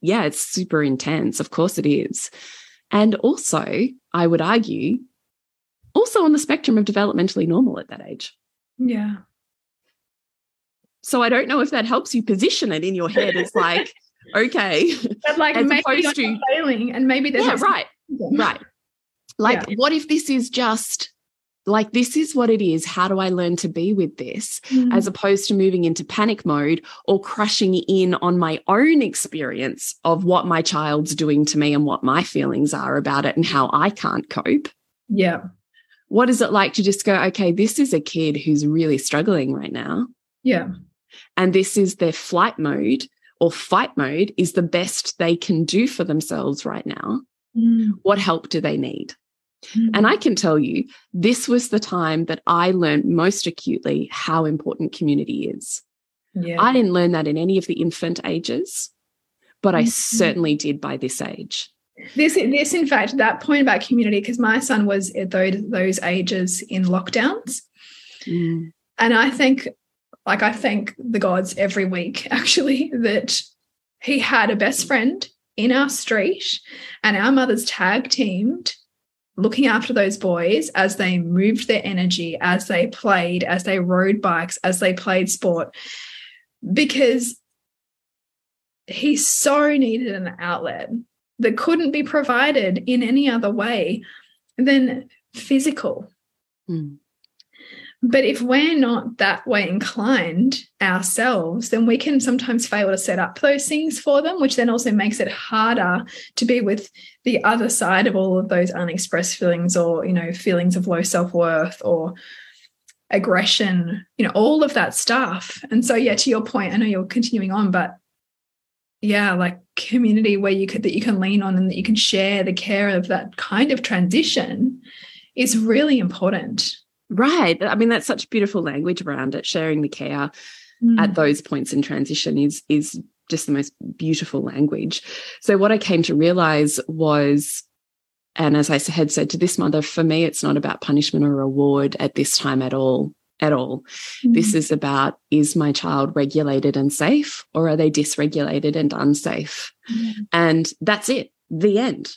yeah, it's super intense. Of course it is. And also, I would argue also on the spectrum of developmentally normal at that age. Yeah. So I don't know if that helps you position it in your head as like, *laughs* okay. But like as maybe opposed to failing and maybe there's Yeah, right. Right. Like yeah. what if this is just like this is what it is how do i learn to be with this mm. as opposed to moving into panic mode or crushing in on my own experience of what my child's doing to me and what my feelings are about it and how i can't cope yeah what is it like to just go, okay, this is a kid who's really struggling right now? Yeah. And this is their flight mode or fight mode is the best they can do for themselves right now. Mm. What help do they need? Mm. And I can tell you, this was the time that I learned most acutely how important community is. Yeah. I didn't learn that in any of the infant ages, but I mm -hmm. certainly did by this age. This, this, in fact, that point about community, because my son was at those, those ages in lockdowns. Mm. And I think, like, I thank the gods every week, *laughs* actually, that he had a best friend in our street and our mothers tag teamed looking after those boys as they moved their energy, as they played, as they rode bikes, as they played sport. Because he so needed an outlet that couldn't be provided in any other way than physical. Mm. But if we're not that way inclined ourselves, then we can sometimes fail to set up those things for them, which then also makes it harder to be with the other side of all of those unexpressed feelings or, you know, feelings of low self worth or aggression, you know, all of that stuff. And so, yeah, to your point, I know you're continuing on, but yeah, like community where you could that you can lean on and that you can share the care of that kind of transition is really important. Right. I mean, that's such beautiful language around it. Sharing the care mm. at those points in transition is is just the most beautiful language. So what I came to realize was and as I had said to this mother, for me, it's not about punishment or reward at this time at all. At all. Mm. This is about is my child regulated and safe, or are they dysregulated and unsafe? Mm. And that's it, the end.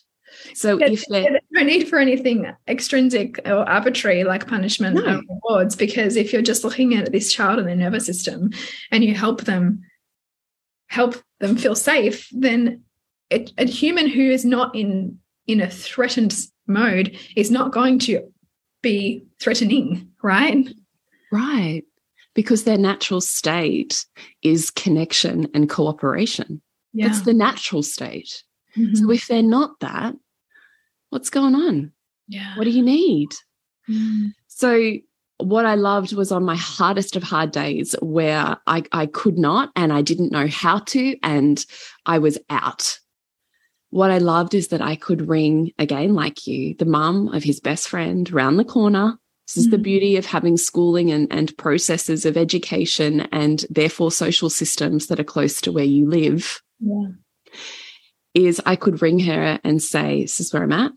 So yeah, if there's no need for anything extrinsic or arbitrary like punishment no. and rewards, because if you're just looking at this child and their nervous system and you help them help them feel safe, then a, a human who is not in in a threatened mode is not going to be threatening, right? Right. Because their natural state is connection and cooperation. Yeah. That's the natural state. Mm -hmm. So if they're not that, what's going on? Yeah. What do you need? Mm. So what I loved was on my hardest of hard days where I, I could not and I didn't know how to, and I was out what I loved is that I could ring again, like you, the mum of his best friend round the corner. This is mm. the beauty of having schooling and, and processes of education and therefore social systems that are close to where you live. Yeah. Is I could ring her and say, This is where I'm at.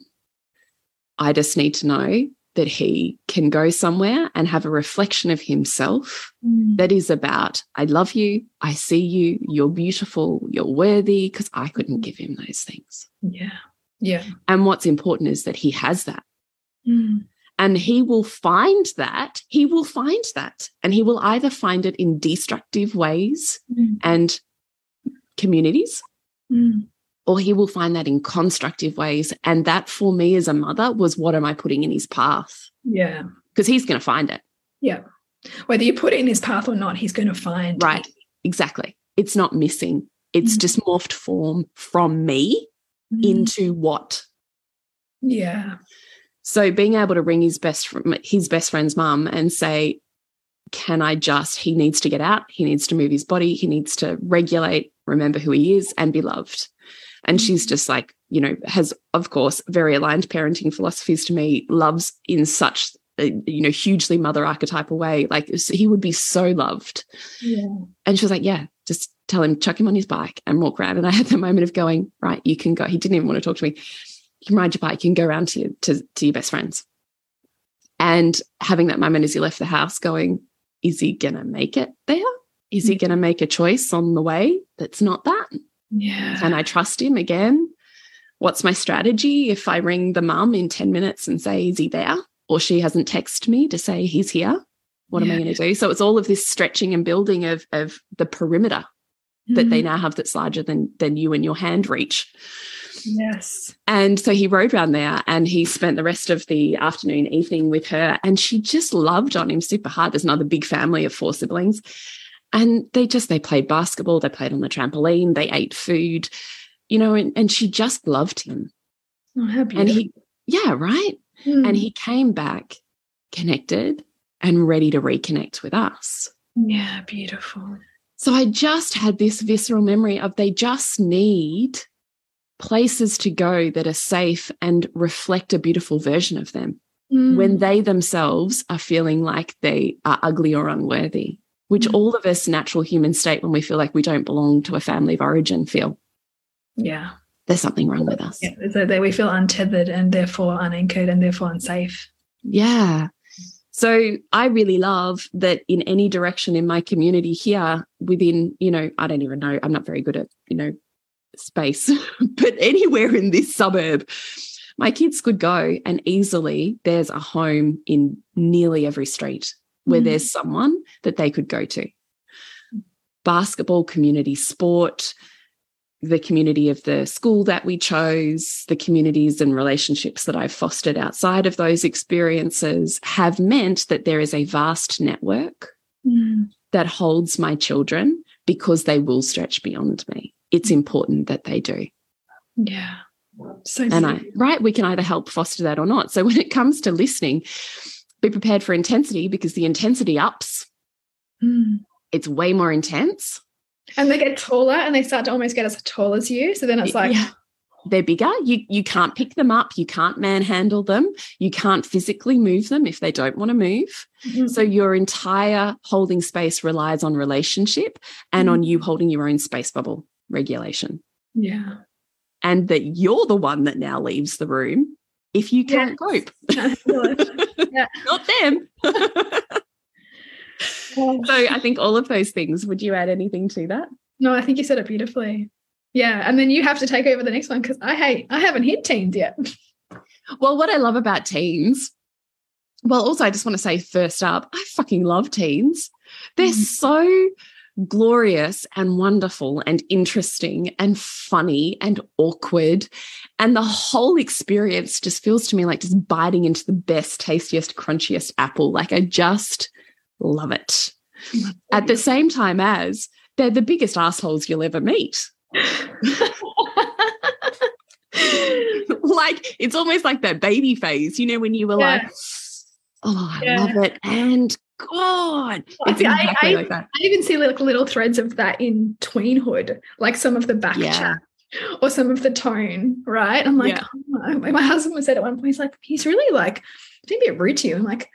I just need to know that he can go somewhere and have a reflection of himself mm. that is about, I love you, I see you, you're beautiful, you're worthy, because I couldn't give him those things. Yeah. Yeah. And what's important is that he has that. Mm. And he will find that, he will find that. And he will either find it in destructive ways mm. and communities, mm or he will find that in constructive ways. And that for me as a mother was what am I putting in his path? Yeah. Because he's going to find it. Yeah. Whether you put it in his path or not, he's going to find Right. It. Exactly. It's not missing. It's mm. just morphed form from me mm. into what? Yeah. So being able to ring his best his best friend's mum and say, can I just, he needs to get out, he needs to move his body, he needs to regulate, remember who he is, and be loved. And she's mm. just like, you know, has, of course, very aligned parenting philosophies to me, loves in such a, you know, hugely mother archetypal way. Like he would be so loved. Yeah. And she was like, yeah, just tell him, chuck him on his bike and walk around. And I had the moment of going, right, you can go. He didn't even want to talk to me. You can ride your bike, you can go around to, your, to, to your best friends. And having that moment as you left the house going, is he going to make it there? Is he mm. going to make a choice on the way that's not that? Yeah. Can I trust him again? What's my strategy if I ring the mum in 10 minutes and say, is he there? Or she hasn't texted me to say he's here. What yeah. am I going to do? So it's all of this stretching and building of, of the perimeter mm. that they mm-hmm. now have that's larger than, than you and your hand reach. Yes. And so he rode around there and he spent the rest of the afternoon, evening with her. And she just loved on him super hard. There's another big family of four siblings and they just they played basketball they played on the trampoline they ate food you know and, and she just loved him oh, how beautiful. and he yeah right mm. and he came back connected and ready to reconnect with us yeah beautiful so i just had this visceral memory of they just need places to go that are safe and reflect a beautiful version of them mm. when they themselves are feeling like they are ugly or unworthy which mm. all of us natural human state when we feel like we don't belong to a family of origin feel. Yeah. There's something wrong with us. Yeah, so that we feel untethered and therefore unanchored and therefore unsafe. Yeah. So I really love that in any direction in my community here within, you know, I don't even know, I'm not very good at, you know, space, *laughs* but anywhere in this suburb, my kids could go and easily there's a home in nearly every street where mm. there's someone that they could go to. Basketball, community sport, the community of the school that we chose, the communities and relationships that I've fostered outside of those experiences have meant that there is a vast network mm. that holds my children because they will stretch beyond me. It's important that they do. Yeah. So and I right, we can either help foster that or not. So *laughs* when it comes to listening, be prepared for intensity because the intensity ups. Mm. It's way more intense. And they get taller and they start to almost get as tall as you. So then it's like, Yeah. They're bigger. You you can't pick them up. You can't manhandle them. You can't physically move them if they don't want to move. Mhm. So your entire holding space relies on relationship and on you holding your own space bubble regulation. yeah. And that you're the one that now leaves the room if you can't cope. *laughs* Can't. Yeah. *laughs* Not them. So I think all of those things. Would you add anything to that? No, I think you said it beautifully. Yeah. And then you have to take over the next one because I hate, I haven't hit teens yet. *laughs* Well, what I love about teens, well, also I just want to say first up, I fucking love teens. They're Mhm. so glorious and wonderful and interesting and funny and awkward. And the whole experience just feels to me like just biting into the best, tastiest, crunchiest apple. Like I just love it. *laughs* At the same time as they're the biggest assholes you'll ever meet. *laughs* like it's almost like that baby phase, you know, when you were Yeah. like, oh, I Yeah. love it. And God, I it's see, I- I- like that. I even see like little threads of that in tweenhood, like some of the back Yeah. chat or some of the tone, right? I'm like, Yeah. oh, my husband was said at one point, he's like, he's really like, maybe a bit rude to you. I'm like,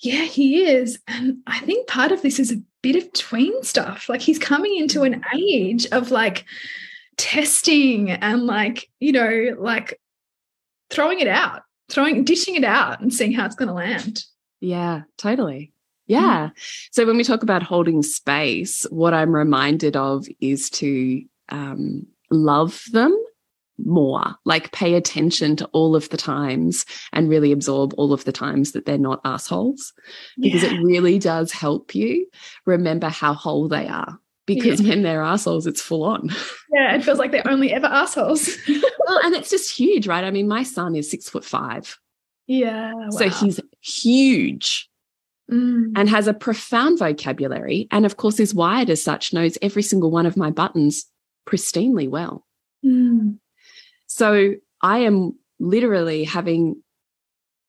yeah, he is. And I think part of this is a bit of tween stuff. Like he's coming into an mm. age of like testing and like, you know, like throwing it out, throwing, dishing it out and seeing how it's going to land. Yeah, totally. Yeah. So when we talk about holding space, what I'm reminded of is to um, love them more, like pay attention to all of the times and really absorb all of the times that they're not assholes, because Yeah. it really does help you remember how whole they are. Because when they're assholes, it's full on. *laughs* Yeah, it feels like they're only ever assholes. *laughs* well, and it's just huge, right? I mean, my son is six foot five. yeah. So he's huge. Mm. and has a profound vocabulary and of course is wired as such knows every single one of my buttons pristinely well Mm. so i am literally having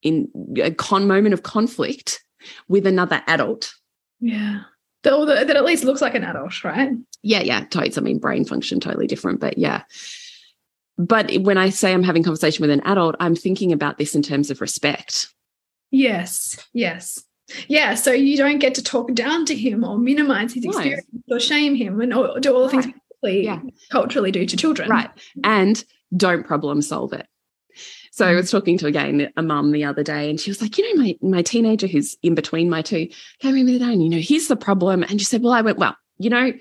in a con moment of conflict with another adult Yeah. That, that at least looks like an adult, right? yeah yeah totes i mean brain function totally different but yeah but when i say i'm having conversation with an adult i'm thinking about this in terms of respect Yes. Yes. Yeah. So you don't get to talk down to him or minimize his No. experience or shame him and or do all the things we Yeah. culturally do to children. Right. And don't problem solve it. So I mm-hmm. was talking to again a mum the other day, and she was like, you know, my my teenager who's in between my two came in the other day, and you know, here's the problem. And she said, well, I went, well, you know,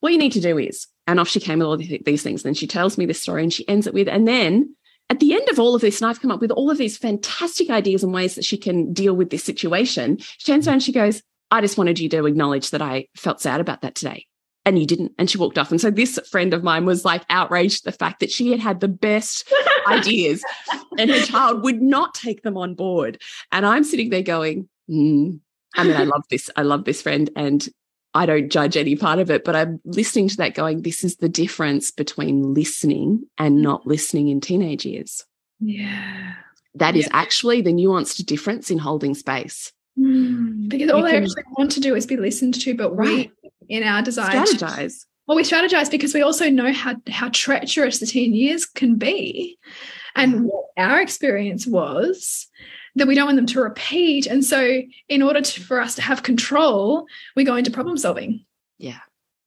what you need to do is, and off she came with all th- these things. Then she tells me this story, and she ends it with, and then at the end of all of this, and I've come up with all of these fantastic ideas and ways that she can deal with this situation. She turns around, and she goes, I just wanted you to acknowledge that I felt sad about that today and you didn't. And she walked off. And so this friend of mine was like outraged at the fact that she had had the best *laughs* ideas and her child would not take them on board. And I'm sitting there going, mm. I mean, I love this. I love this friend and I don't judge any part of it, but I'm listening to that going, this is the difference between listening and not listening in teenage years. Yeah. That is Yeah. actually the nuanced difference in holding space. Mm. Because all You they can- actually want to do is be listened to, but Right. we, in our desire, to- Strategize. well, we strategize because we also know how how treacherous the teen years can be, and what our experience was that we don't want them to repeat. And so, in order to, for us to have control, we go into problem solving. Yeah.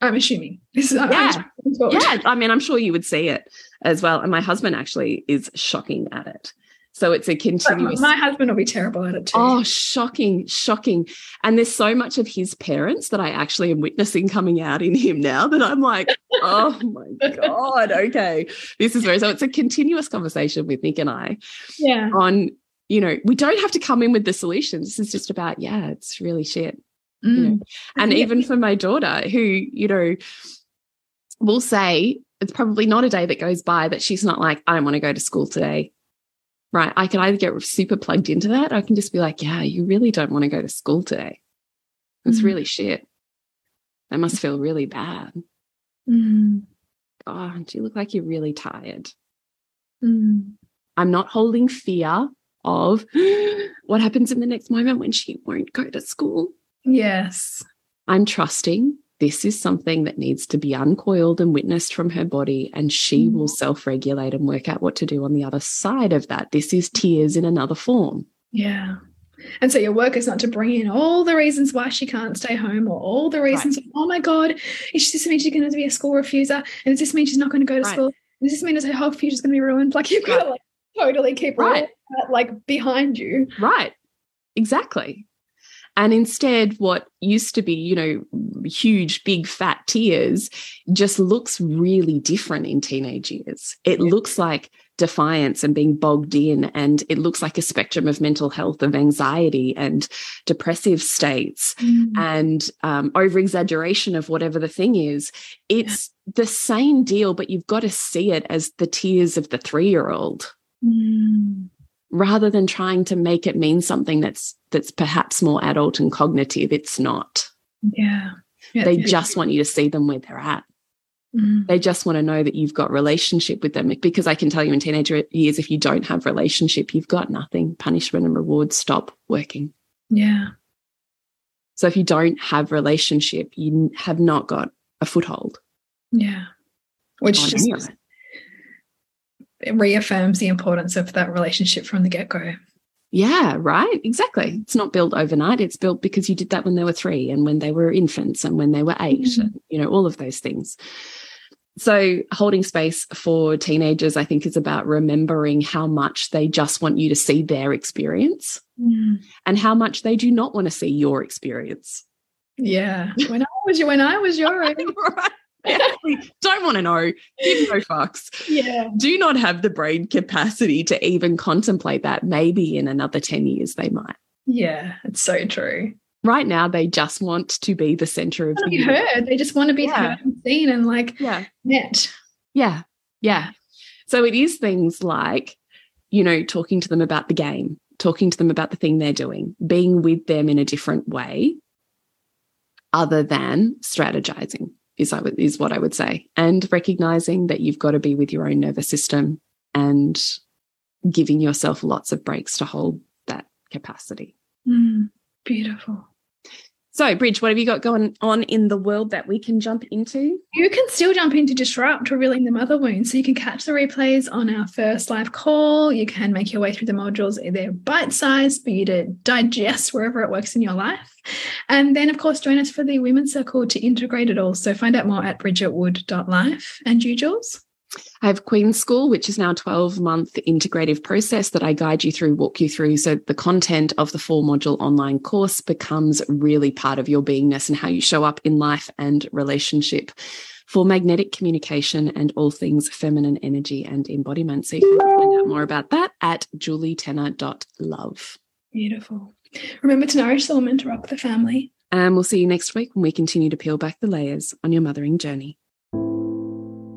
I'm assuming this is Yeah. assuming that's what we're- Yeah, I mean, I'm sure you would see it as well. And my husband actually is shocking at it. So it's a continuous. my husband will be terrible at it too. Oh, shocking, shocking. And there's so much of his parents that I actually am witnessing coming out in him now that I'm like, *laughs* oh my God, okay. This is very so it's a continuous conversation with Nick and I yeah. on, you know, we don't have to come in with the solutions. This is just about, yeah, it's really shit. Mm. And Yeah. even for my daughter, who, you know, will say it's probably not a day that goes by that she's not like, I don't want to go to school today. Right. I can either get super plugged into that. Or I can just be like, yeah, you really don't want to go to school today. It's Mhm. really shit. That must feel really bad. Mm. God, you look like you're really tired. Mm. I'm not holding fear of what happens in the next moment when she won't go to school. Yes. I'm trusting this is something that needs to be uncoiled and witnessed from her body, and she mm. will self regulate and work out what to do on the other side of that. This is tears in another form. Yeah. And so your work is not to bring in all the reasons why she can't stay home or all the reasons, right. oh my God, is this mean she's going to be a school refuser? And does this mean she's not going to go to right. school? Does this mean that her whole future is going to be ruined? Like you've got like totally keep right. That, like behind you. Right. Exactly. And instead, what used to be, you know, huge, big, fat tears just looks really different in teenage years. It yeah. looks like defiance and being bogged in, and it looks like a spectrum of mental health, of anxiety and depressive states mm. and um, over exaggeration of whatever the thing is. It's yeah. the same deal, but you've got to see it as the tears of the three year old. Mm rather than trying to make it mean something that's that's perhaps more adult and cognitive it's not. Yeah, yeah they yeah. just want you to see them where they're at. Mm. they just want to know that you've got relationship with them because i can tell you in teenager years if you don't have relationship you've got nothing. Punishment and rewards stop working. Yeah. So if you don't have relationship you have not got a foothold. Yeah. Which just it reaffirms the importance of that relationship from the get go. Yeah, right. Exactly. It's not built overnight. It's built because you did that when they were three and when they were infants and when they were 8 mm. and, you know, all of those things. So, holding space for teenagers, I think, is about remembering how much they just want you to see their experience mm. and how much they do not want to see your experience. Yeah. When I was when I was *laughs* your age. right. Don't want to know. Give no fucks. Yeah. Do not have the brain capacity to even contemplate that. Maybe in another 10 years they might. Yeah, it's so true. Right now, they just want to be the center of the heard. They just want to be yeah. heard and seen and like yeah. met. Yeah. Yeah. So it is things like, you know, talking to them about the game, talking to them about the thing they're doing, being with them in a different way other than strategizing is I is what I would say, and recognizing that you've got to be with your own nervous system and giving yourself lots of breaks to hold that capacity. Mm, beautiful. So, Bridge, what have you got going on in the world that we can jump into? You can still jump into Disrupt, revealing the mother wound. So, you can catch the replays on our first live call. You can make your way through the modules. They're bite sized for you to digest wherever it works in your life. And then, of course, join us for the Women's Circle to integrate it all. So, find out more at bridgetwood.life. And you, Jules? I have Queen School, which is now a 12 month integrative process that I guide you through, walk you through. So the content of the four module online course becomes really part of your beingness and how you show up in life and relationship for magnetic communication and all things feminine energy and embodiment. So you can find out more about that at julietenner.love. Beautiful. Remember to nourish the woman to rock the family. And we'll see you next week when we continue to peel back the layers on your mothering journey.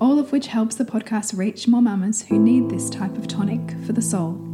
all of which helps the podcast reach more mamas who need this type of tonic for the soul.